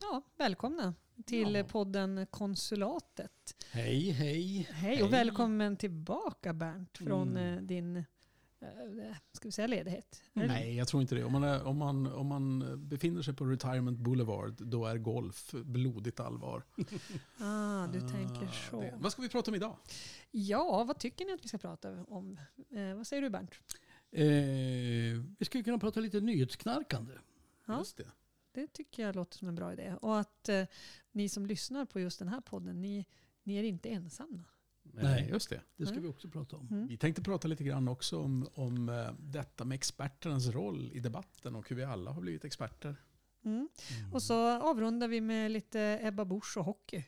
Ja, välkomna till Ja. podden Konsulatet. Hej, hej. Hej och välkommen tillbaka Bernt från Mm. eh, din, eh, ska vi säga ledighet? Nej, jag tror inte det. Om man, är, om, man, om man befinner sig på Retirement Boulevard, då är golf blodigt allvar. Ah, du tänker Ah, så. det. Vad ska vi prata om idag? Ja, vad tycker ni att vi ska prata om? Eh, vad säger du Bernt? Eh, vi skulle kunna prata lite nyhetsknarkande. Ja. Just det. Det tycker jag låter som en bra idé. Och att eh, ni som lyssnar på just den här podden, ni, ni är inte ensamma. Nej. just det. Det ska Mm. vi också prata om. Mm. Vi tänkte prata lite grann också om, om eh, detta med experternas roll i debatten och hur vi alla har blivit experter. Mm. Och så avrundar vi med lite Ebba Busch och hockey.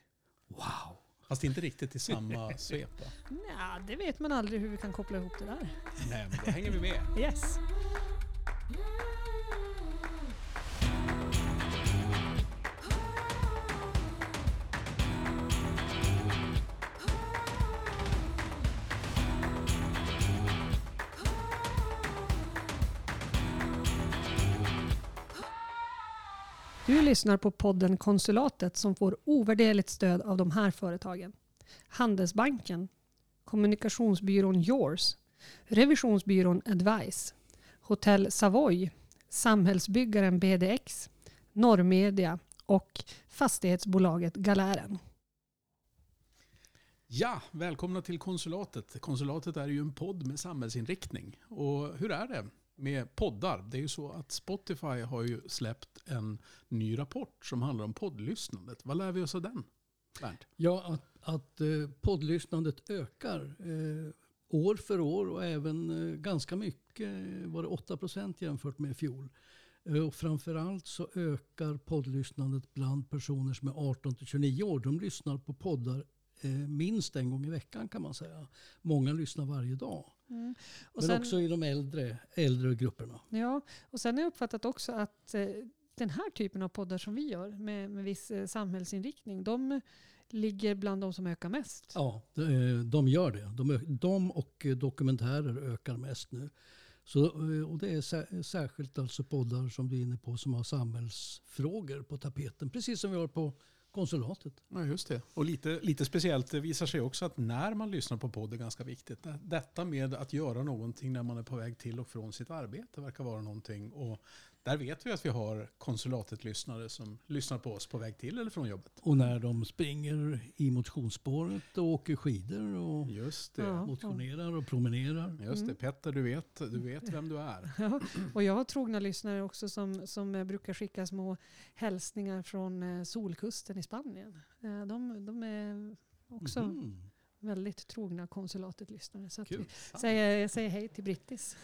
Wow! Fast inte riktigt i samma svep. Ja, det vet man aldrig hur vi kan koppla ihop det där. Nej, men då hänger vi med. Yes. Du lyssnar på podden Konsulatet som får ovärderligt stöd av de här företagen. Handelsbanken, kommunikationsbyrån Yours, revisionsbyrån Advice, Hotell Savoy, samhällsbyggaren BDX, Norrmedia och fastighetsbolaget Galären. Ja, välkomna till Konsulatet. Konsulatet är ju en podd med samhällsinriktning. Och hur är det med poddar? Det är ju så att Spotify har ju släppt en ny rapport som handlar om poddlyssnandet. Vad lär vi oss av den? Bernt? Ja, att, att eh, poddlyssnandet ökar eh, år för år och även eh, ganska mycket. Eh, var det 8 procent jämfört med i fjol. Eh, och framförallt så ökar poddlyssnandet bland personer som är 18 till 29 år. De lyssnar på poddar eh, minst en gång i veckan kan man säga. Många lyssnar varje dag. Och Men sen, också i de äldre, äldre grupperna. ja, och sen har jag uppfattat också att eh, den här typen av poddar som vi gör med, med viss eh, samhällsinriktning, de ligger bland de som ökar mest. Ja, de, de gör det. De, de och eh, dokumentärer ökar mest nu. Så, eh, och det är sä- särskilt alltså poddar som du är inne på som har samhällsfrågor på tapeten. Precis som vi har på konsulatet. Ja, just det. Och lite, lite speciellt, det visar sig också att när man lyssnar på podd är ganska viktigt. Detta med att göra någonting när man är på väg till och från sitt arbete verkar vara någonting. Och där vet vi att vi har konsulatet-lyssnare som lyssnar på oss på väg till eller från jobbet. Och när de springer i motionsspåret och åker skidor och Just det. Motionerar och promenerar. Just det. Petter, du vet, du vet vem du är. Ja, och jag har trogna lyssnare också som, som brukar skicka små hälsningar från eh, solkusten i Spanien. Eh, De, de är också Mhm. väldigt trogna konsulatet-lyssnare. Så vi säger, jag säger hej till Brittis.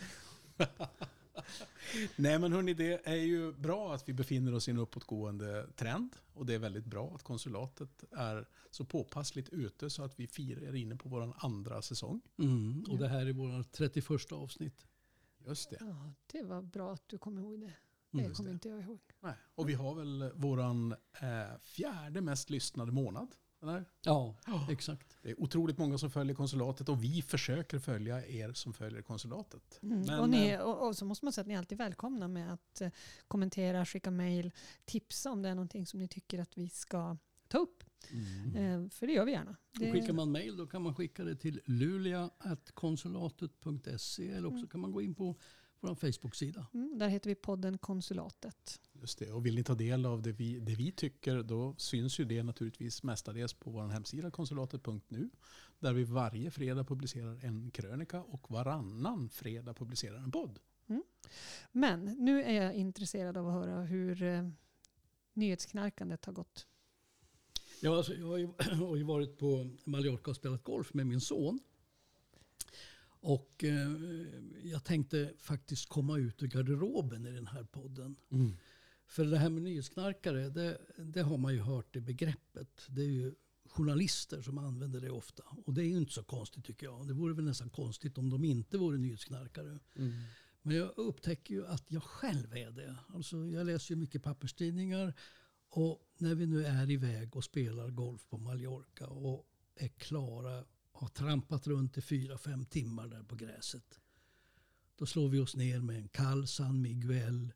Nej men hörni, det är ju bra att vi befinner oss i en uppåtgående trend. Och det är väldigt bra att konsulatet är så påpassligt ute så att vi firar inne på vår andra säsong. Mm. Och det här är vårt 31 avsnitt. Just det. Ja, det var bra att du kom ihåg det. Det Mm, kommer det. inte jag ihåg. Nej. Och vi har väl våran eh, fjärde mest lyssnade månad. Eller? Ja, exakt. Det är otroligt många som följer konsulatet och vi försöker följa er som följer konsulatet. Mm. Men, och, ni, eh, och, och så måste man säga att ni är alltid välkomna med att eh, kommentera, skicka mejl, tipsa om det är någonting som ni tycker att vi ska ta upp. Eh, för det gör vi gärna. Det, Och skickar man mejl då kan man skicka det till lulia.konsulatet.se eller också kan man gå in på vår Facebook-sida. mm, där heter vi podden Konsulatet. Just det. Och vill ni ta del av det vi, det vi tycker då syns ju det naturligtvis mestadels på vår hemsida konsulatet.nu. Där vi varje fredag publicerar en krönika och varannan fredag publicerar en podd. Men nu är jag intresserad av att höra hur eh, nyhetsknarkandet har gått. Ja, alltså, jag har ju varit på Mallorca och spelat golf med min son. Och eh, jag tänkte faktiskt komma ut ur garderoben i den här podden. För det här med nyhetsknarkare, det, det har man ju hört i begreppet. Det är ju journalister som använder det ofta. Och det är ju inte så konstigt tycker jag. Det vore väl nästan konstigt om de inte vore nyhetsknarkare. Men jag upptäcker ju att jag själv är det. Alltså jag läser ju mycket papperstidningar. Och när vi nu är iväg och spelar golf på Mallorca och är klara, har trampat runt i fyra, fem timmar där på gräset. Då slår vi oss ner med en kall San Miguel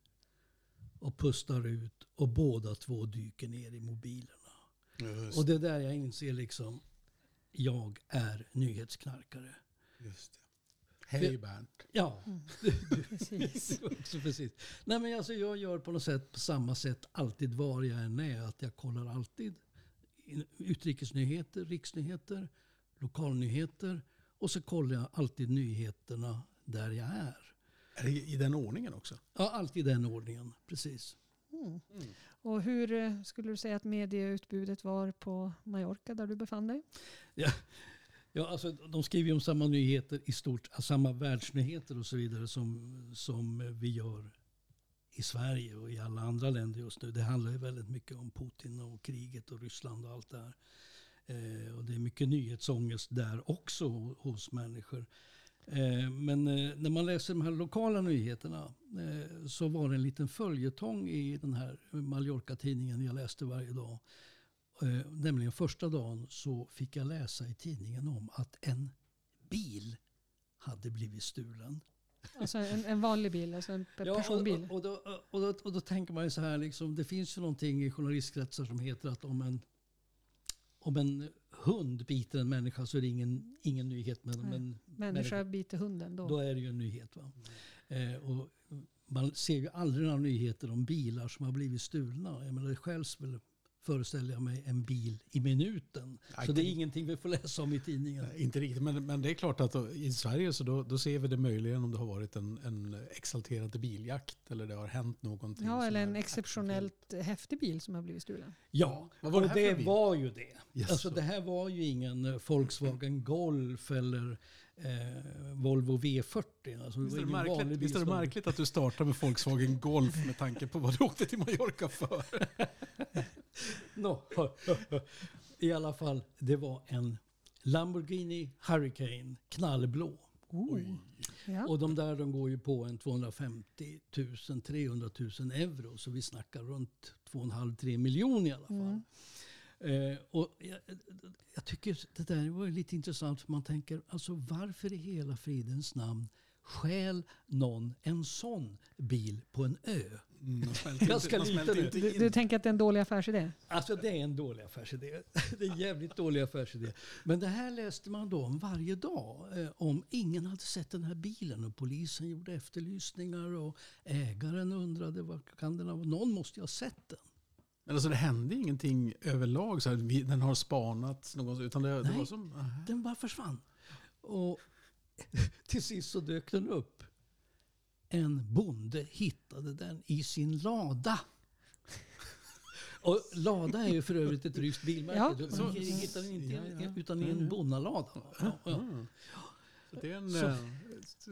och pustar ut och båda två dyker ner i mobilerna. Just, Och det är där jag inser liksom, jag är nyhetsknarkare. just det. Hej Bernt. Ja, Precis. var också precis. Nej, men alltså, jag gör på något sätt på samma sätt alltid var jag än är. Att jag kollar alltid utrikesnyheter, riksnyheter, lokalnyheter och så kollar jag alltid nyheterna där jag är. Är det i den ordningen också? Ja, alltid den ordningen. Precis. Mm. Och hur eh, skulle du säga att medieutbudet var på Mallorca där du befann dig? Ja, alltså, de skriver ju om samma nyheter i stort, samma världsnyheter och så vidare som, som vi gör i Sverige och i alla andra länder just nu. Det handlar ju väldigt mycket om Putin och kriget och Ryssland och allt det här. Eh, och det är mycket nyhetsångest där också hos människor. Eh, men eh, när man läser de här lokala nyheterna eh, så var det en liten följetong i den här Mallorca-tidningen jag läste varje dag. Eh, nämligen första dagen så fick jag läsa i tidningen om att en bil hade blivit stulen. Alltså en, en vanlig bil, alltså en pe- Ja, personbil. och, och, då, och, då, och då tänker man ju så här, liksom, det finns ju någonting i journalistkretsar som heter att om en, om en hund biter en människa så är det ingen, ingen nyhet. Men om en Människa biter hunden då. då är det ju en nyhet. Va? Eh, och man ser ju aldrig några nyheter om bilar som har blivit stulna. Jag menar, det stjäls väl, föreställer jag mig, en bil i minuten. Så det är ingenting vi får läsa om i tidningen. Nej, Inte riktigt, men, men det är klart att då, i Sverige så då, då ser vi det möjligen om det har varit en, en exalterad biljakt eller det har hänt någonting. Ja, eller en exceptionellt. häftig bil som har blivit stulen. Ja, Vad var det och det var ju det. Jaså. Alltså det här var ju ingen eh, Volkswagen Golf eller eh, Volvo V40. Alltså det Visst är, det märkligt, visst är det märkligt att du startar med Volkswagen Golf med tanke på vad du åkte till Mallorca för? Nå, I alla fall, det var en Lamborghini Hurricane, knallblå. Oh. Ja. Och de där de går ju på en 250 000, 300 000 euro. Så vi snackar runt 2,5-3 miljoner i alla fall. Mm. Eh, och jag, jag tycker det där var lite intressant. För man tänker, alltså varför i hela fridens namn stjäl någon en sån bil på en ö? Mm, smälter nu. inte Du, du tänker att det är en dålig affärsidé? Alltså det är en dålig affärsidé. Det är en jävligt dålig affärsidé. Men det här läste man då om varje dag. Eh, om ingen hade sett den här bilen och polisen gjorde efterlysningar och ägaren undrade vad kan den ha Någon måste ju ha sett den. Men alltså det hände ingenting överlag, så här, den har spanats någonstans, utan det, det Nej. var som... aha. Den bara försvann. Och till sist så dök den upp. En bonde hittade den i sin lada. Och lada är ju för övrigt ett ryskt bilmärke. Ja. Du- Så- Man hittar den inte Ja, ja. utan i en bonnalada. Ja, ja. Mm. Så, det är en, Så- eh,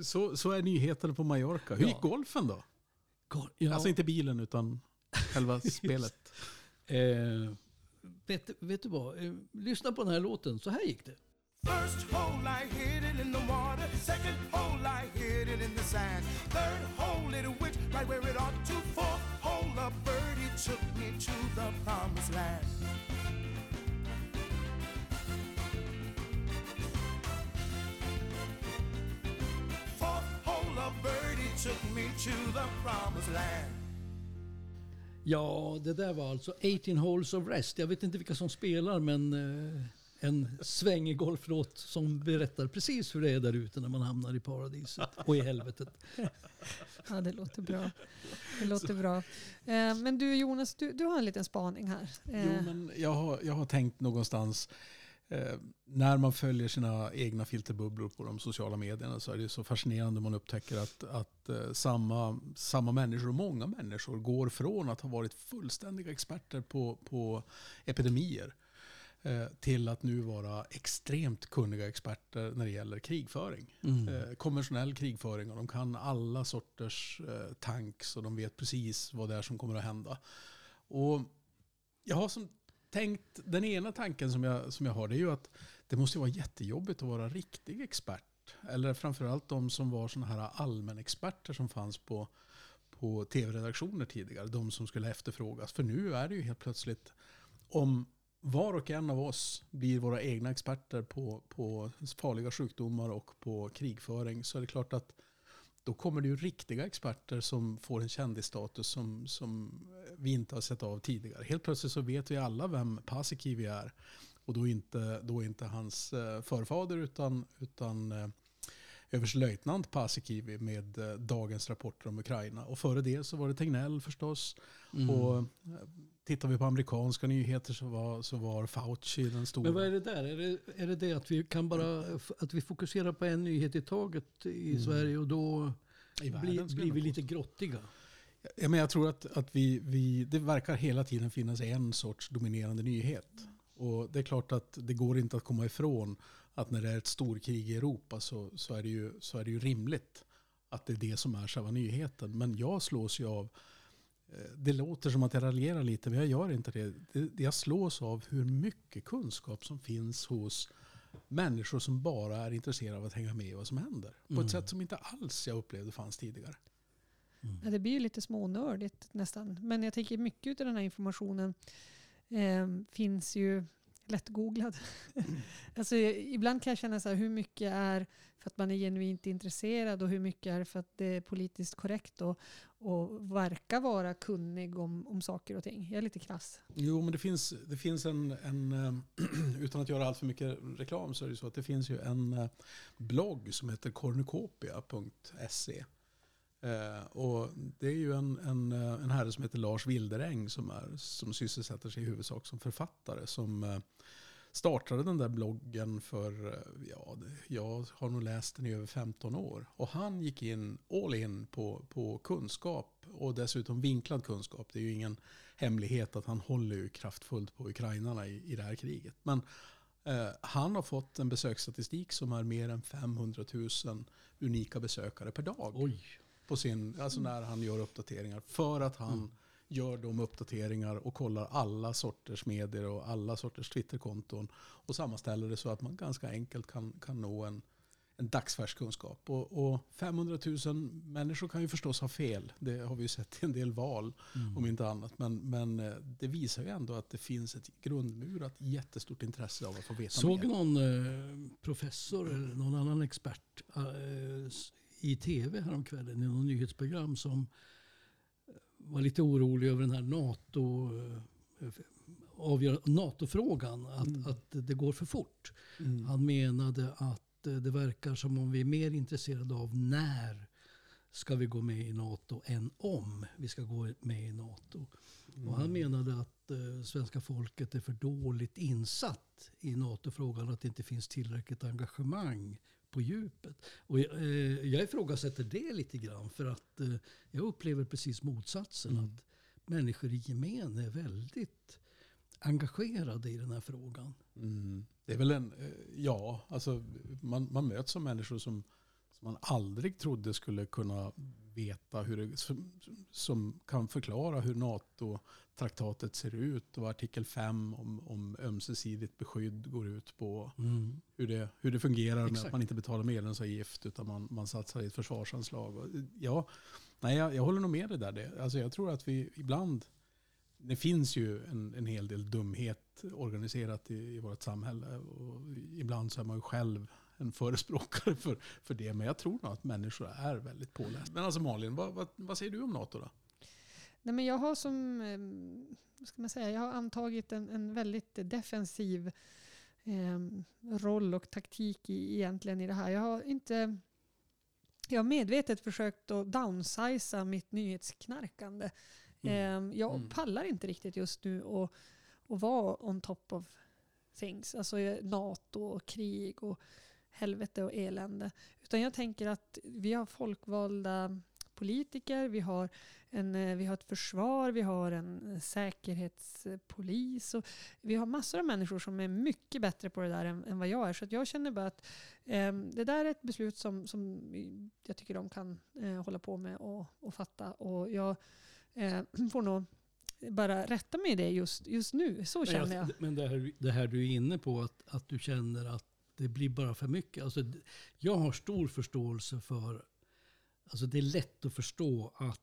så, så är nyheterna på Mallorca. Hur Ja. gick golfen då? Ja, Alltså inte bilen utan själva spelet. eh, vet, vet du vad? Eh, lyssna på den här låten. Så här gick det. First hole I hit it in the water. Second hole I hit it in the sand. Third hole it went right where it ought to. Fourth hole a birdie took me to the promised land. Fourth hole a birdie took me to the promised land. Ja, det där var alltså 18 Holes of Rest. Jag vet inte vilka som spelar, men eh, en svängig golflåt som berättar precis hur det är där ute när man hamnar i paradiset och i helvetet. Ja, det låter bra. Det låter bra. Eh, men du Jonas, du, du har en liten spaning här. Eh, Jo, men jag har, jag har tänkt någonstans, eh, när man följer sina egna filterbubblor på de sociala medierna så är det så fascinerande man upptäcker att, att eh, samma, samma människor, och många människor, går från att ha varit fullständiga experter på, på epidemier eh, till att nu vara extremt kunniga experter när det gäller krigföring. Mm. Eh, konventionell krigföring och de kan alla sorters eh, tanks och de vet precis vad det är som kommer att hända. Och jag har som tänkt, den ena tanken som jag, som jag har det är ju att det måste vara jättejobbigt att vara riktig expert. Eller framförallt de som var sådana här allmänexperter som fanns på, på tv-redaktioner tidigare. De som skulle efterfrågas. För nu är det ju helt plötsligt om var och en av oss blir våra egna experter på, på farliga sjukdomar och på krigföring så är det klart att då kommer det ju riktiga experter som får en kändisstatus som, som vi inte har sett av tidigare. Helt plötsligt så vet vi alla vem Paasikivi är. Och då inte, då inte hans eh, förfader utan, utan eh, överstelöjtnant Paasikivi med eh, dagens rapporter om Ukraina. Och före det så var det Tegnell förstås. Mm. Och tittar vi på amerikanska nyheter så var, så var Fauci den stora. Men vad är det där? Är det, är det det att vi kan bara att vi fokuserar på en nyhet i taget i Mm. Sverige och då världen, blir, blir vi lite grottiga? Ja, men jag tror att, att vi, vi, det verkar hela tiden finnas en sorts dominerande nyhet. Och det är klart att det går inte att komma ifrån att när det är ett storkrig i Europa så, så, är, det ju, så är det ju rimligt att det är det som är själva nyheten. Men jag slås ju av, det låter som att jag raljerar lite men jag gör inte det. jag slås av hur mycket kunskap som finns hos människor som bara är intresserade av att hänga med i vad som händer. På Mm. ett sätt som inte alls jag upplevde fanns tidigare. Ja, det blir ju lite smånördigt nästan. Men jag tänker mycket av den här informationen eh, finns ju lättgooglad. alltså, ibland kan jag känna så här, hur mycket är för att man är genuint intresserad och hur mycket är för att det är politiskt korrekt och, och verka vara kunnig om, om saker och ting. Jag är lite krass. Jo, men det finns, det finns en, en eh, utan att göra allt för mycket reklam så är det så att det finns ju en eh, blogg som heter cornucopia.se. Eh, och det är ju en, en, eh, en herre som heter Lars Wilderäng som, är, som sysselsätter sig i huvudsak som författare som eh, startade den där bloggen för, eh, ja, jag har nog läst den i över 15 år. Och han gick in all in på, på kunskap och dessutom vinklad kunskap. Det är ju ingen hemlighet att han håller ju kraftfullt på ukrainarna i, i det här kriget. Men eh, han har fått en besöksstatistik som är mer än 500 000 unika besökare per dag. Oj. På sin, alltså när han gör uppdateringar. För att han Mm. gör de uppdateringar och kollar alla sorters medier och alla sorters Twitterkonton. Och sammanställer det så att man ganska enkelt kan, kan nå en, en dagsfärsk kunskap. Och, och 500 000 människor kan ju förstås ha fel. Det har vi ju sett i en del val Mm. om inte annat. Men, men eh, det visar ju ändå att det finns ett grundmurat jättestort intresse av att få veta Såg mer. någon eh, professor eller någon annan expert eh, i tv häromkvällen i något nyhetsprogram som eh, var lite orolig över den här NATO, eh, NATO-frågan, att, Mm. att det går för fort. Mm. Han menade att eh, det verkar som om vi är mer intresserade av när ska vi gå med i NATO än om vi ska gå med i NATO. Och han menade att eh, svenska folket är för dåligt insatt i NATO-frågan att det inte finns tillräckligt engagemang på djupet. Och jag, eh, jag ifrågasätter det lite grann för att eh, jag upplever precis motsatsen. Mm. Att människor i gemen är väldigt engagerade i den här frågan. Mm. Det är väl en, eh, ja, alltså man, man möts som människor som, som man aldrig trodde skulle kunna veta hur det, som, som kan förklara hur NATO-traktatet ser ut och artikel 5 om, om ömsesidigt beskydd går ut på. Hur det, hur det fungerar med Exakt. att man inte betalar medlemsavgift utan man, man satsar i ett försvarsanslag. Och, Ja, nej, jag, jag håller nog med dig där. Det, alltså jag tror att vi ibland, det finns ju en, en hel del dumhet organiserat i, i vårt samhälle. Och ibland så är man ju själv en förespråkare för, för det. Men jag tror nog att människor är väldigt pålästa. Men alltså Malin, vad, vad, vad säger du om NATO då? Nej, men jag har som, eh, vad ska man säga, jag har antagit en, en väldigt defensiv eh, roll och taktik i, egentligen i det här. Jag har inte jag har medvetet försökt att downsiza mitt nyhetsknarkande. Eh, jag Mm. pallar inte riktigt just nu att, att vara on top of things. Alltså NATO och krig och helvete och elände. Utan jag tänker att vi har folkvalda politiker, vi har, en, eh, vi har ett försvar, vi har en eh, säkerhetspolis. Och vi har massor av människor som är mycket bättre på det där än, än vad jag är. Så jag känner bara att eh, det där är ett beslut som, som jag tycker de kan eh, hålla på med och, och fatta. Och jag eh, får nog bara rätta mig i det just, just nu. Så känner jag. Men det här, det här du är inne på, att, att du känner att det blir bara för mycket. Alltså, jag har stor förståelse för, alltså det är lätt att förstå att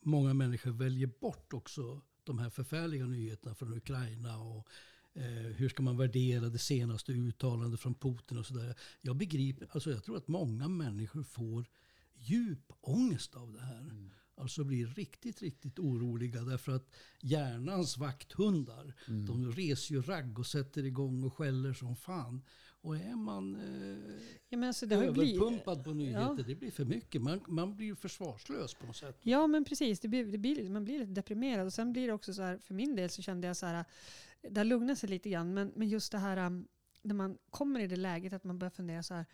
många människor väljer bort också de här förfärliga nyheterna från Ukraina och eh, hur ska man värdera det senaste uttalandet från Putin och sådär. Jag begriper, alltså jag tror att många människor får djup ångest av det här. Mm. Alltså blir riktigt, riktigt oroliga därför att hjärnans vakthundar, Mm. de reser ju ragg och sätter igång och skäller som fan. Och är man eh, Ja, men alltså, det ju blivit, överpumpad på nyheter, Ja. det blir för mycket. Man, man blir försvarslös på något sätt. Ja men precis, det blir, det blir, man blir lite deprimerad. Och sen blir det också så här, för min del så kände jag så här, det har lugnat sig lite grann, men, men just det här um, när man kommer i det läget att man börjar fundera så här,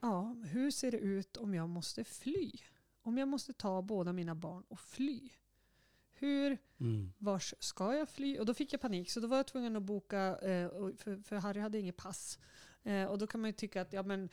ja hur ser det ut om jag måste fly? Om jag måste ta båda mina barn och fly? Hur, Mm. vars ska jag fly? Och då fick jag panik, så då var jag tvungen att boka, eh, för Harry hade inget pass. Eh, och då kan man ju tycka att, ja men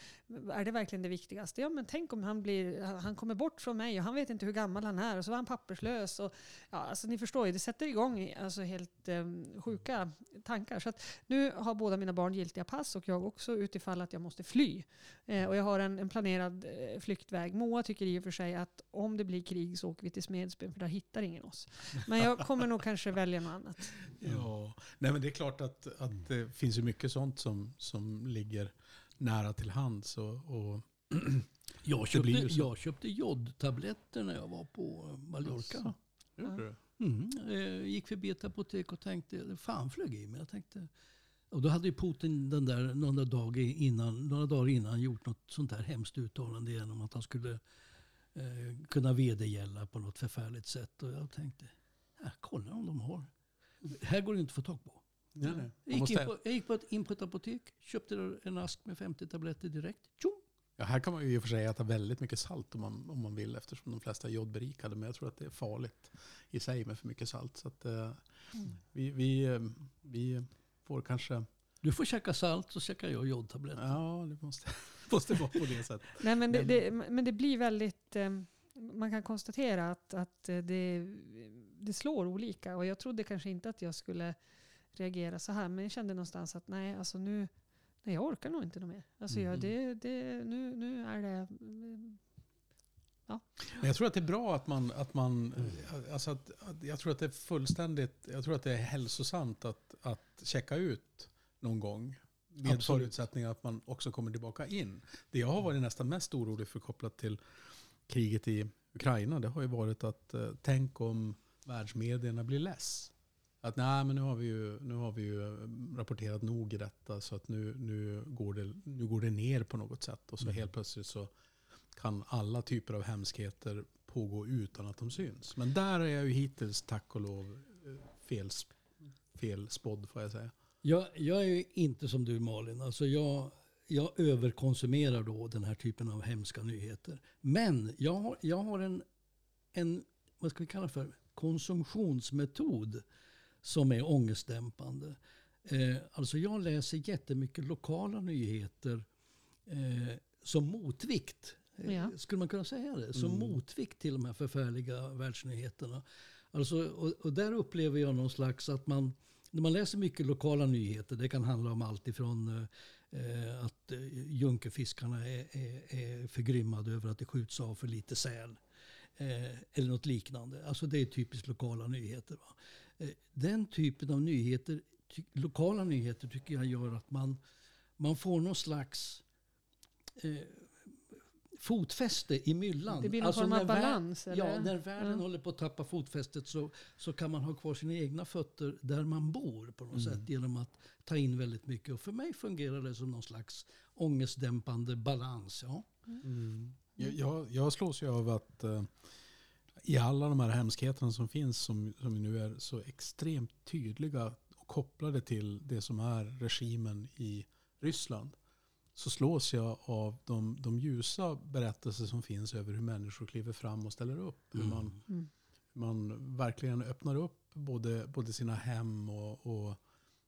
är det verkligen det viktigaste? Ja men tänk om han, blir, han kommer bort från mig och han vet inte hur gammal han är och så var han papperslös. Och, ja, alltså ni förstår ju, det sätter igång alltså, helt eh, sjuka tankar. Så att nu har båda mina barn giltiga pass och jag också utifall att jag måste fly. Eh, och jag har en, en planerad eh, flyktväg. Moa tycker i och för sig att om det blir krig så åker vi till Smedsbyn för där hittar ingen oss. Men jag kommer nog kanske välja något annat. Ja, nej men det är klart att, att det finns ju mycket sånt som, som ligger nära till hands. Och, och Jag köpte, jag köpte jodtabletter när jag var på Mallorca. Asså, gjorde du? Mm. Eh, gick förbi ett apotek och tänkte, fan flög i mig. Jag tänkte, och då hade ju Putin den där, några, dagar innan, några dagar innan gjort något sånt där hemskt uttalande igen om att han skulle eh, kunna vedergälla på något förfärligt sätt. Och jag tänkte, ja, kolla om de har. Här går det inte att få tag på. Nej, nej. Jag gick, på, jag gick på ett, in på ett apotek, köpte en ask med 50 tabletter direkt. Tjong! ja, här kan man ju i och för sig äta väldigt mycket salt om man, om man vill eftersom de flesta är jodberikade. Men jag tror att det är farligt i sig med för mycket salt. Så att, eh, vi, vi, eh, vi får kanske... Du får käka salt så käkar jag jodtabletter. Ja, det måste, måste vara på det sättet. Nej, men, det, Men- det, men det blir väldigt... eh, Man kan konstatera att, att eh, det, det slår olika. Och jag trodde kanske inte att jag skulle reagera så här. Men jag kände någonstans att nej, alltså nu... Nej, jag orkar nog inte något mer. Alltså jag, Mhm. det, det, nu, nu är det... Men jag tror att det är bra att man, att man alltså att, att, jag tror att det är fullständigt, jag tror att det är hälsosamt att, att checka ut någon gång. Med Absolut. förutsättning att man också kommer tillbaka in. Det jag har varit nästan mest orolig för kopplat till kriget i Ukraina, det har ju varit att eh, tänk om världsmedierna blir less. Att nej, men nu har vi ju, nu har vi ju eh, rapporterat nog i detta så att nu, nu, går det, nu går det ner på något sätt. Och så Mm. helt plötsligt så kan alla typer av hemskheter pågå utan att de syns. Men där är jag ju hittills, tack och lov, eh, fel, fel spådd får jag säga. Jag, jag är ju inte som du Malin. Alltså jag, jag överkonsumerar då den här typen av hemska nyheter. Men jag har, jag har en, en, vad ska vi kalla för, konsumtionsmetod som är ångestdämpande. Eh, alltså jag läser jättemycket lokala nyheter eh, som motvikt. Eh, Ja. Skulle man kunna säga det? Som Mm. motvikt till de här förfärliga världsnyheterna. Alltså, och, och där upplever jag någon slags att man, när man läser mycket lokala nyheter, det kan handla om allt ifrån eh, att eh, Junkefiskarna är, är, är förgrymmade över att det skjuts av för lite säl. Eh, eller något liknande. Alltså det är typiskt lokala nyheter. Va? Eh, den typen av nyheter, ty, lokala nyheter tycker jag gör att man, man får någon slags eh, fotfäste i myllan. Det blir någon form när av balans. Ja, eller? när världen Ja. håller på att tappa fotfästet så, så kan man ha kvar sina egna fötter där man bor på något sätt genom att ta in väldigt mycket. Och för mig fungerar det som någon slags ångestdämpande balans. Ja. Jag, jag, jag slås ju av att eh, i alla de här hemskheterna som finns, som, som nu är så extremt tydliga och kopplade till det som är regimen i Ryssland, så slås jag av de, de ljusa berättelser som finns över hur människor kliver fram och ställer upp. Hur man, Mm. man verkligen öppnar upp både, både sina hem och, och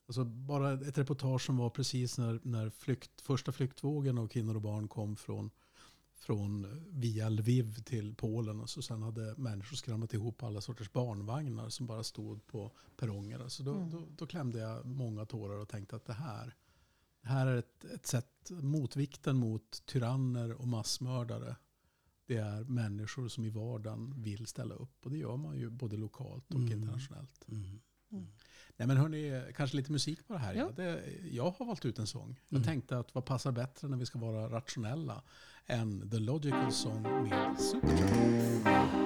alltså bara ett reportage som var precis när, när flykt, första flyktvågen av kvinnor och barn kom från, från via Lviv till Polen och så sen hade människor skramlat ihop alla sorters barnvagnar som bara stod på perronger. Alltså då, Mm. då, då klämde jag många tårar och tänkte att det här, det här är ett, ett sätt, motvikten mot tyranner och massmördare det är människor som i vardagen vill ställa upp. Och det gör man ju både lokalt och Mm. internationellt. Mm. Nej men hörni, kanske lite musik på det här. Ja. Det, jag har valt ut en sång. Jag Mm. tänkte att vad passar bättre när vi ska vara rationella än The Logical Song med Supertramp.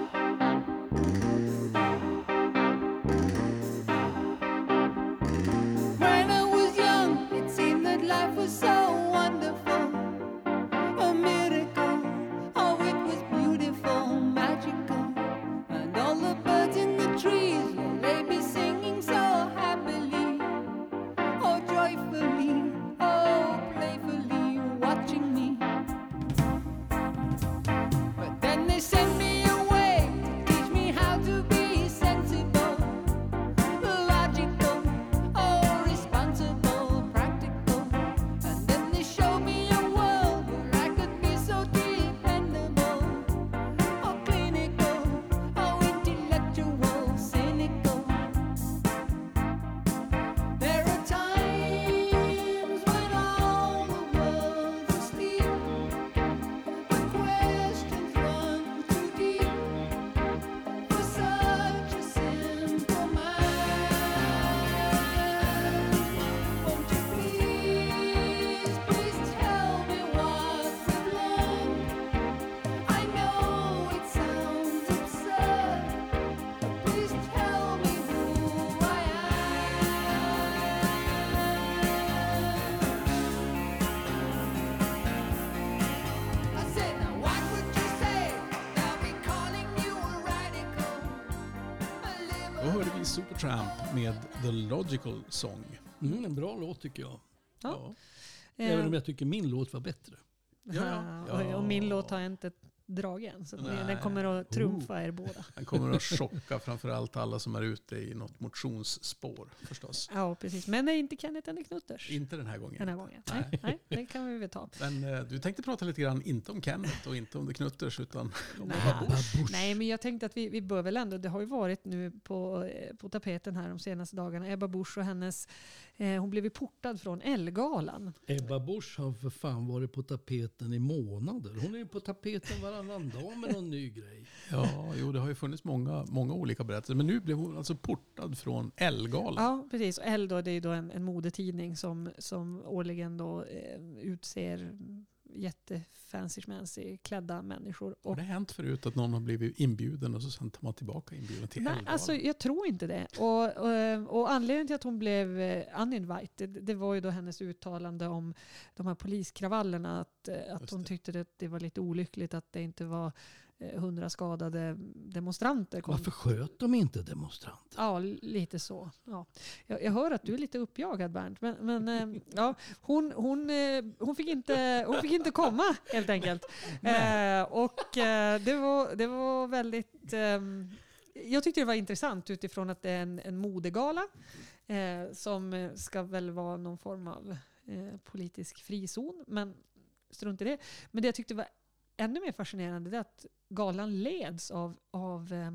Supertramp med The Logical Song. Mm, en bra låt tycker jag. Ja. Även om Eh, jag tycker min låt var bättre. Ja, ja. och- Och min låt har jag inte dragit än. Så Nej. den kommer att trumfa er båda. Den kommer att chocka framförallt alla som är ute i något motionsspår förstås. Ja, precis. Men det är inte Kenneth eller Knutters Inte den här gången. den här gången. Nej, nej, det kan vi väl ta. Men eh, du tänkte prata lite grann, inte om Kenneth och inte om The Knutters, utan om Nej. Ebba Busch. Nej, men jag tänkte att vi, vi bör väl ändå, det har ju varit nu på, eh, på tapeten här de senaste dagarna, Ebba Busch och hennes, eh, hon blev ju portad från Ellegalan. Ebba Busch har för fan varit på tapeten i månader. Hon är ju på tapeten varannan dag med någon ny grej. Ja, jo, det har ju funnits många, många olika berättelser. Men nu blev hon alltså portad från Ellegalan. Ja, precis. Och Elle då, det är ju då en, en modetidning som, som årligen då eh, utser jättefancy klädda människor. Har Och det hänt förut att någon har blivit inbjuden och så sen tar man tillbaka inbjudan till Nej, Ellegalan? alltså jag tror inte det. Och, och, och anledningen till att hon blev eh, uninvited, det var ju då hennes uttalande om de här poliskravallerna. Att, eh, att hon tyckte att det var lite olyckligt att det inte var eh, hundra skadade demonstranter. Kom. Varför sköt de inte demonstranter? Ja, lite så. Ja. Jag, jag hör att du är lite uppjagad Bernt. Men, men eh, ja, hon, hon, eh, hon, fick inte, hon fick inte komma helt enkelt. Eh, och eh, det, var, det var väldigt... ehm, jag tyckte det var intressant utifrån att det är en, en modegala eh, som eh, ska väl vara någon form av eh, politisk frizon. Men strunt i det. Men det jag tyckte var ännu mer fascinerande är att galan leds av, av eh,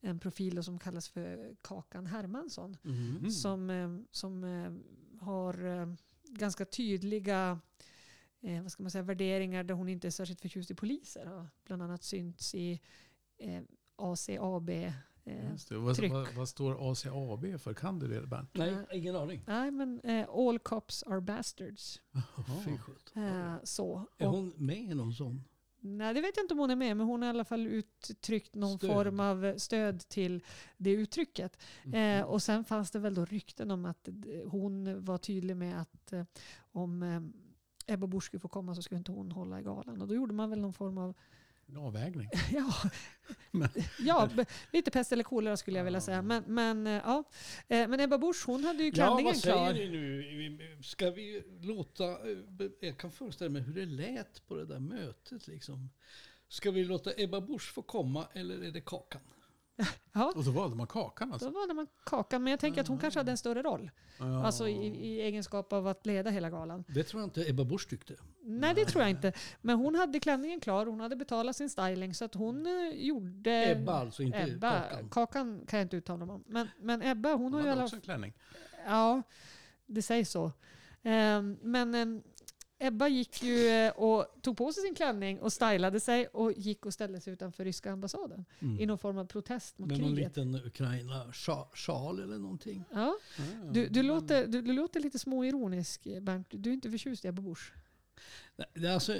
en profil som kallas för Kakan Hermansson. Mm. Som, eh, som eh, har ganska tydliga vad ska man säga, värderingar där hon inte är särskilt förtjust i poliser. Har bland annat synts i eh, ACAB. Eh, Just det. Vad, vad, vad står ACAB för? Kan du det Bernt? Nej, ingen aning. nej, men eh, All cops are bastards. Fy sjutton. Eh, så. Är Och- hon med i någon sån? Nej, det vet jag inte om hon är med, men hon har i alla fall uttryckt någon Stöd. form av eh, stöd till det uttrycket. Mm. Eh, och sen fanns det väl då rykten om att eh, hon var tydlig med att eh, om eh, Ebba Busch skulle få komma så skulle inte hon hålla i galan. Och då gjorde man väl någon form av, En avvägning. ja, ja lite pest eller kolera skulle jag vilja säga. Men, men, eh, ja. Eh, men Ebba Busch hon hade ju Ja, klänningen vad säger klar. ni nu? Ska vi låta... eh, Jag kan föreställa mig hur det lät på det där mötet. Liksom. Ska vi låta Ebba Busch få komma eller är det Kakan? Ja, Och då valde man Kakan alltså? då valde man Kakan. Men jag tänker att hon kanske hade en större roll. Ja. Alltså i, i egenskap av att leda hela galan. Det tror jag inte Ebba Busch tyckte. Nej, det tror jag inte. Men hon hade klänningen klar, hon hade betalat sin styling så att hon eh, gjorde... Ebba alltså, inte Ebba. Kakan. Kakan kan jag inte uttala mig om. Men, men Ebba, hon Hon har ju hade alla... också en klänning. Ja, det sägs så. Ehm, men ehm, Ebba gick ju eh, och tog på sig sin klänning och stylade sig och gick och ställde sig utanför ryska ambassaden Mm. i någon form av protest mot Med någon kriget. liten Ukraina-sjal eller någonting. Ja, du, du, låter, du, du låter lite småironisk Bernt. Du är inte förtjust i Ebba Busch. Alltså,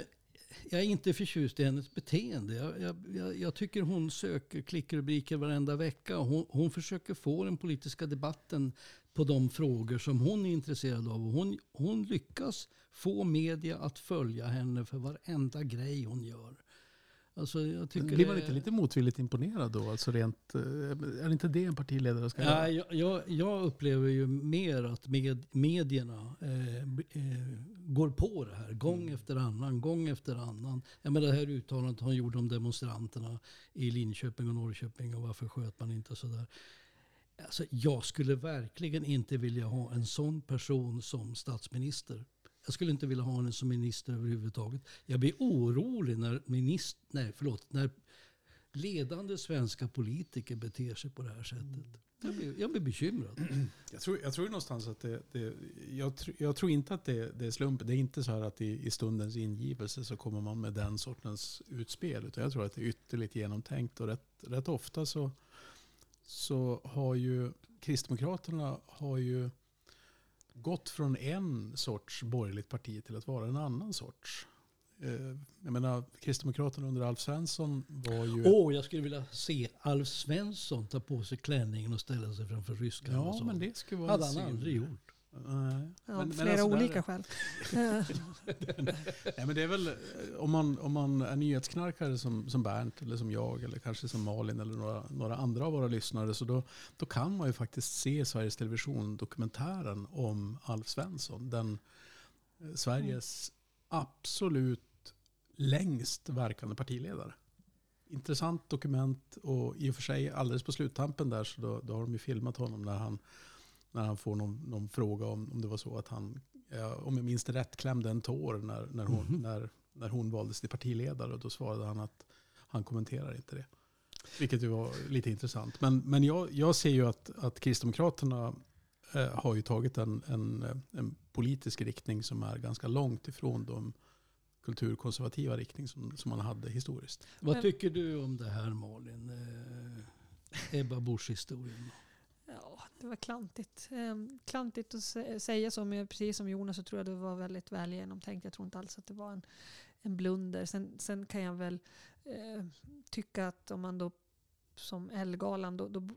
jag är inte förtjust i hennes beteende. Jag, jag, jag, jag tycker hon söker klickrubriker varenda vecka. Hon, hon försöker få den politiska debatten på de frågor som hon är intresserad av. Och hon, hon lyckas få media att följa henne för varenda grej hon gör. Alltså, Blir man det- inte lite motvilligt imponerad då? Alltså rent, eh, är inte det en partiledare ska Ja, göra? jag, jag, jag upplever ju mer att med, medierna eh, eh, går på det här gång efter annan, gång efter annan. Jag menar det här uttalandet hon gjorde om demonstranterna i Linköping och Norrköping och varför sköt man inte sådär. Alltså, jag skulle verkligen inte vilja ha en sån person som statsminister. Jag skulle inte vilja ha henne som minister överhuvudtaget. Jag blir orolig när, minister, nej, förlåt, när ledande svenska politiker beter sig på det här sättet. Jag blir, jag blir bekymrad. Jag tror, jag tror någonstans att det, det jag, tr, jag tror inte att det, det är slump. Det är inte så här att i, i stundens ingivelse så kommer man med den sortens utspel. Utan jag tror att det är ytterligt genomtänkt. Och rätt, rätt ofta så, så har ju Kristdemokraterna har ju gått från en sorts borgerligt parti till att vara en annan sorts. Eh, Jag menar, Kristdemokraterna under Alf Svensson var ju... Åh, jag skulle vilja se Alf Svensson ta på sig klänningen och ställa sig framför ryska ja, men det skulle vara hade han aldrig gjort. Nej. Ja, Men- men flera alltså där- olika skäl. Nej, men det är väl, om man, om man är nyhetsknarkare som, som Bernt eller som jag eller kanske som Malin eller några, några andra av våra lyssnare så då, då kan man ju faktiskt se Sveriges Television dokumentären om Alf Svensson. Den eh, Sveriges absolut längst verkande partiledare. Intressant dokument och i och för sig alldeles på sluttampen där så då, då har de ju filmat honom när han, när han får någon, någon fråga om, om det var så att han ja, om jag minns det rätt, klämde en tår när, när, hon, Mhm. när, när hon valdes till partiledare. Och då svarade han att han kommenterar inte det. Vilket ju var lite intressant. Men, men jag, jag ser ju att, att Kristdemokraterna eh, har ju tagit en, en, eh, en politisk riktning som är ganska långt ifrån de kulturkonservativa riktning som, som man hade historiskt. Vad Men- tycker du om det här Malin? Eh, Ebba Busch historien. Ja, det var klantigt. Ehm, klantigt att sä- säga så, men precis som Jonas så tror jag det var väldigt väl genomtänkt. Jag tror inte alls att det var en, en blunder. Sen, sen kan jag väl eh, tycka att om man då som Ellegalan, då, då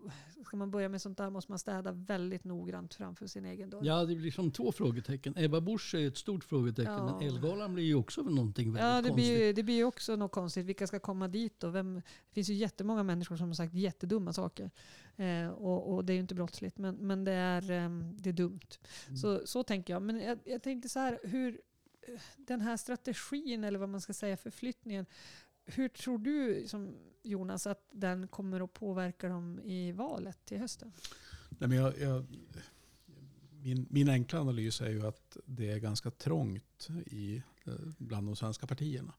ska man börja med sånt där måste man städa väldigt noggrant framför sin egen dörr. Ja, det blir som två frågetecken. Ebba Busch är ett stort frågetecken, Ja. men Elgalan blir ju också någonting väldigt Ja, det konstigt. blir, ju, det blir ju också något konstigt. Vilka ska komma dit och vem? Det finns ju jättemånga människor som har sagt jättedumma saker. Eh, och, och det är ju inte brottsligt, men, men det, är, ehm, det är dumt. Mm. Så, så tänker jag. Men jag, jag tänkte så här, hur eh, den här strategin, eller vad man ska säga, förflyttningen. Hur tror du, som Jonas, att den kommer att påverka dem i valet till hösten? Nej, men jag, jag, min, min enkla analys är ju att det är ganska trångt i, eh, bland de svenska partierna.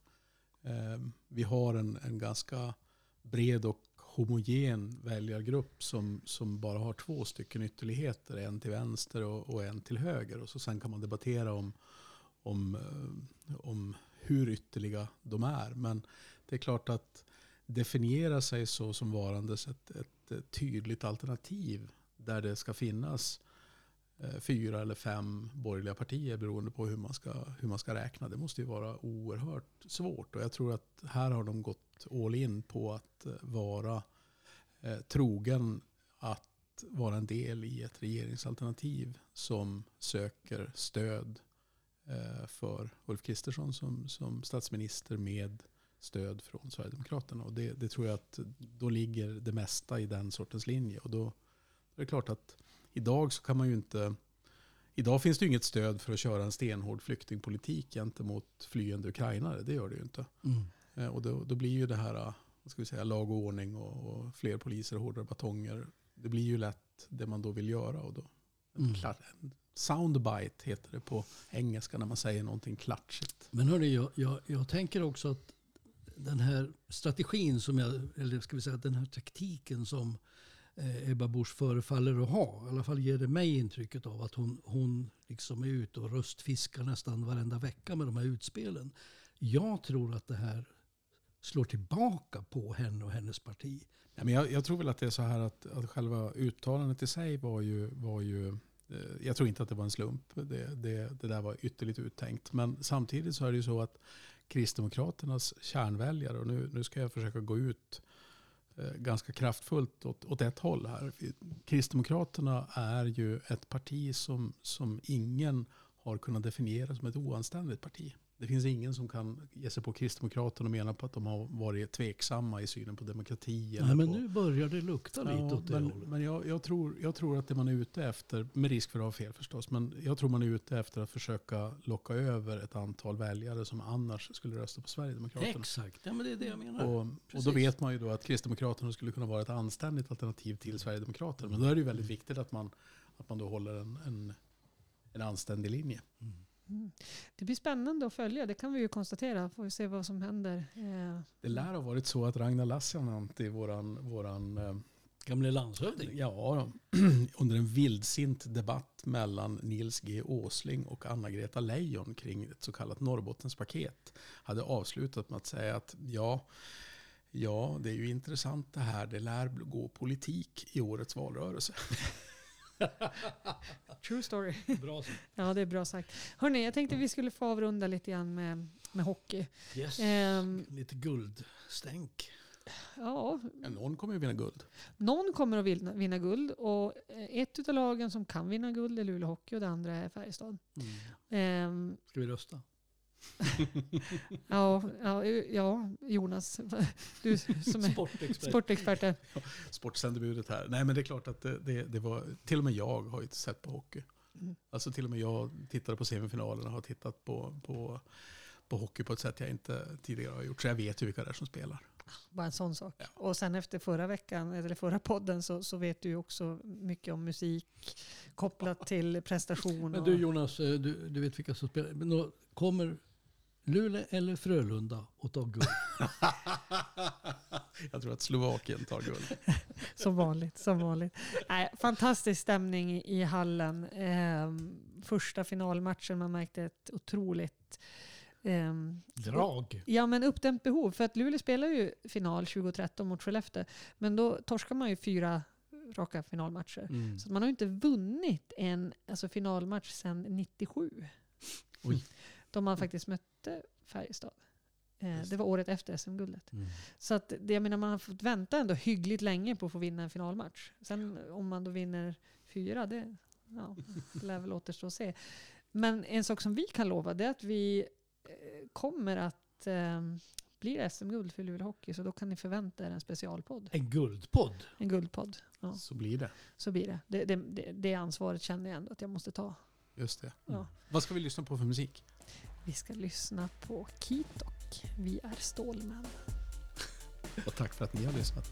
Eh, vi har en, en ganska bred och homogen väljargrupp som, som bara har två stycken ytterligheter. En till vänster och, och en till höger. Och så sen kan man debattera om, om, eh, om hur ytterliga de är. Men det är klart att definiera sig så som varandes ett, ett, ett tydligt alternativ där det ska finnas eh, Eh, fyra eller fem borgerliga partier beroende på hur man, ska, hur man ska räkna. Det måste ju vara oerhört svårt. Och jag tror att här har de gått all in på att eh, vara eh, trogen att vara en del i ett regeringsalternativ som söker stöd eh, för Ulf Kristersson som, som statsminister med stöd från Sverigedemokraterna. Och det, det tror jag att då ligger det mesta i den sortens linje. Och då är det klart att idag så kan man ju inte Idag finns det ju inget stöd för att köra en stenhård flyktingpolitik gentemot flyende ukrainare. Det gör det ju inte. Mm. Eh, Och då, då blir ju det här eh, vad ska vi säga, lag och ordning och, och fler poliser och hårdare batonger. Det blir ju lätt det man då vill göra. Och då, Mm. klart, soundbite heter det på engelska när man säger någonting klatschigt. Men hörni, jag, jag, jag tänker också att den här strategin som jag, eller ska vi säga den här taktiken som Eh, Ebba Busch förefaller att ha. I alla fall ger det mig intrycket av att hon, hon liksom är ute och röstfiskar nästan varenda vecka med de här utspelen. Jag tror att det här slår tillbaka på henne och hennes parti. Ja, men jag, jag tror väl att det är så här att, att själva uttalandet i sig var ju, var ju eh, jag tror inte att det var en slump. Det, det, det där var ytterligt uttänkt. Men samtidigt så är det ju så att Kristdemokraternas kärnväljare, och nu, nu ska jag försöka gå ut eh, Eh, ganska kraftfullt åt, åt ett håll här. Kristdemokraterna är ju ett parti som, som ingen har kunnat definiera som ett oanständigt parti. Det finns ingen som kan ge sig på Kristdemokraterna och mena på att de har varit tveksamma i synen på demokrati. Nej, men på, nu börjar det lukta lite Ja, åt det men, hållet. men jag, jag, tror, jag tror att det man är ute efter, med risk för att ha fel förstås, men jag tror man är ute efter att försöka locka över ett antal väljare som annars skulle rösta på Sverigedemokraterna. Exakt, ja, men det är det jag menar. Och, och då vet man ju då att Kristdemokraterna skulle kunna vara ett anständigt alternativ till Sverigedemokraterna. Men då är det ju väldigt viktigt att man, att man då håller en, en, en anständig linje. Mm. Det blir spännande att följa, det kan vi ju konstatera. Får vi se vad som händer. Eh, Det lär ha varit så att Ragnar Lassinantti, våran, våran eh, Gamle landshövding. Ja, under en vildsint debatt mellan Nils G. Åsling och Anna-Greta Leijon kring ett så kallat Norrbottenspaket hade avslutat med att säga att ja, ja, det är ju intressant det här. Det lär gå politik i årets valrörelse. true story. Bra så. Ja, det är bra sagt. Hörrni, jag tänkte vi skulle få avrunda lite grann med, med hockey. Yes. Ehm, Lite guldstänk. ja, någon kommer ju vinna guld. någon kommer att vinna, vinna guld och eh, ett av lagen som kan vinna guld är Luleå Hockey och det andra är Färjestad. Mm. Ehm, Ska vi rösta? Ja, ja, ja, Jonas, du som är Sportexpert. sportexpert. Sportsändebudet här. Nej men det är klart att det, det, det var, till och med jag har ju sett på hockey. Mm. Alltså till och med jag tittade på semifinalerna och har tittat på, på, på hockey på ett sätt jag inte tidigare har gjort. Så jag vet ju vilka det är som spelar. Bara en sån sak. Ja. Och sen efter förra veckan, eller förra podden, så, så vet du ju också mycket om musik kopplat till prestation. Men du Jonas, eh, du, du vet vilka som spelar. Men då kommer Luleå eller Frölunda att ta guld? jag tror att Slovakien tar guld. Som vanligt. Som vanligt. Nej, fantastisk stämning i- hallen. Ehm, första finalmatchen, man märkte ett otroligt ehm, Drag. Ja, men uppdämt behov. För att Luleå spelar ju final 2013 mot Skellefteå. Men då torskar man ju fyra raka finalmatcher. Mm. Så att man har ju inte vunnit en alltså finalmatch sedan 97. Oj. Då man faktiskt mötte Färjestad. Eh, det var året efter SM-guldet. Mm. Så att det, jag menar, man har fått vänta ändå hyggligt länge på att få vinna en finalmatch. Sen om man då vinner fyra, det ja, lär väl återstå att se. Men en sak som vi kan lova det är att vi eh, kommer att eh, bli det SM-guld för Luleå Hockey. Så då kan ni förvänta er en specialpodd. En guldpodd. En guldpodd. Ja, Så blir det. så blir det. Det, det, det. det ansvaret känner jag ändå att jag måste ta. Just det. Ja. Vad ska vi lyssna på för musik? Vi ska lyssna på Kitok. Vi är Stålmän. Och tack för att ni har lyssnat.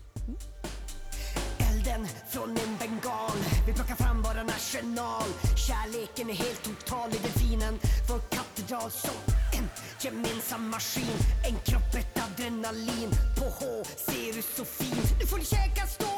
Elden från en bengal. Vi plockar fram våran arsenal. Kärleken är helt total i delfinen. Vår katedral som en gemensam maskin. En kropp, ett adrenalin. På H ser du så fint. Nu får du käka stål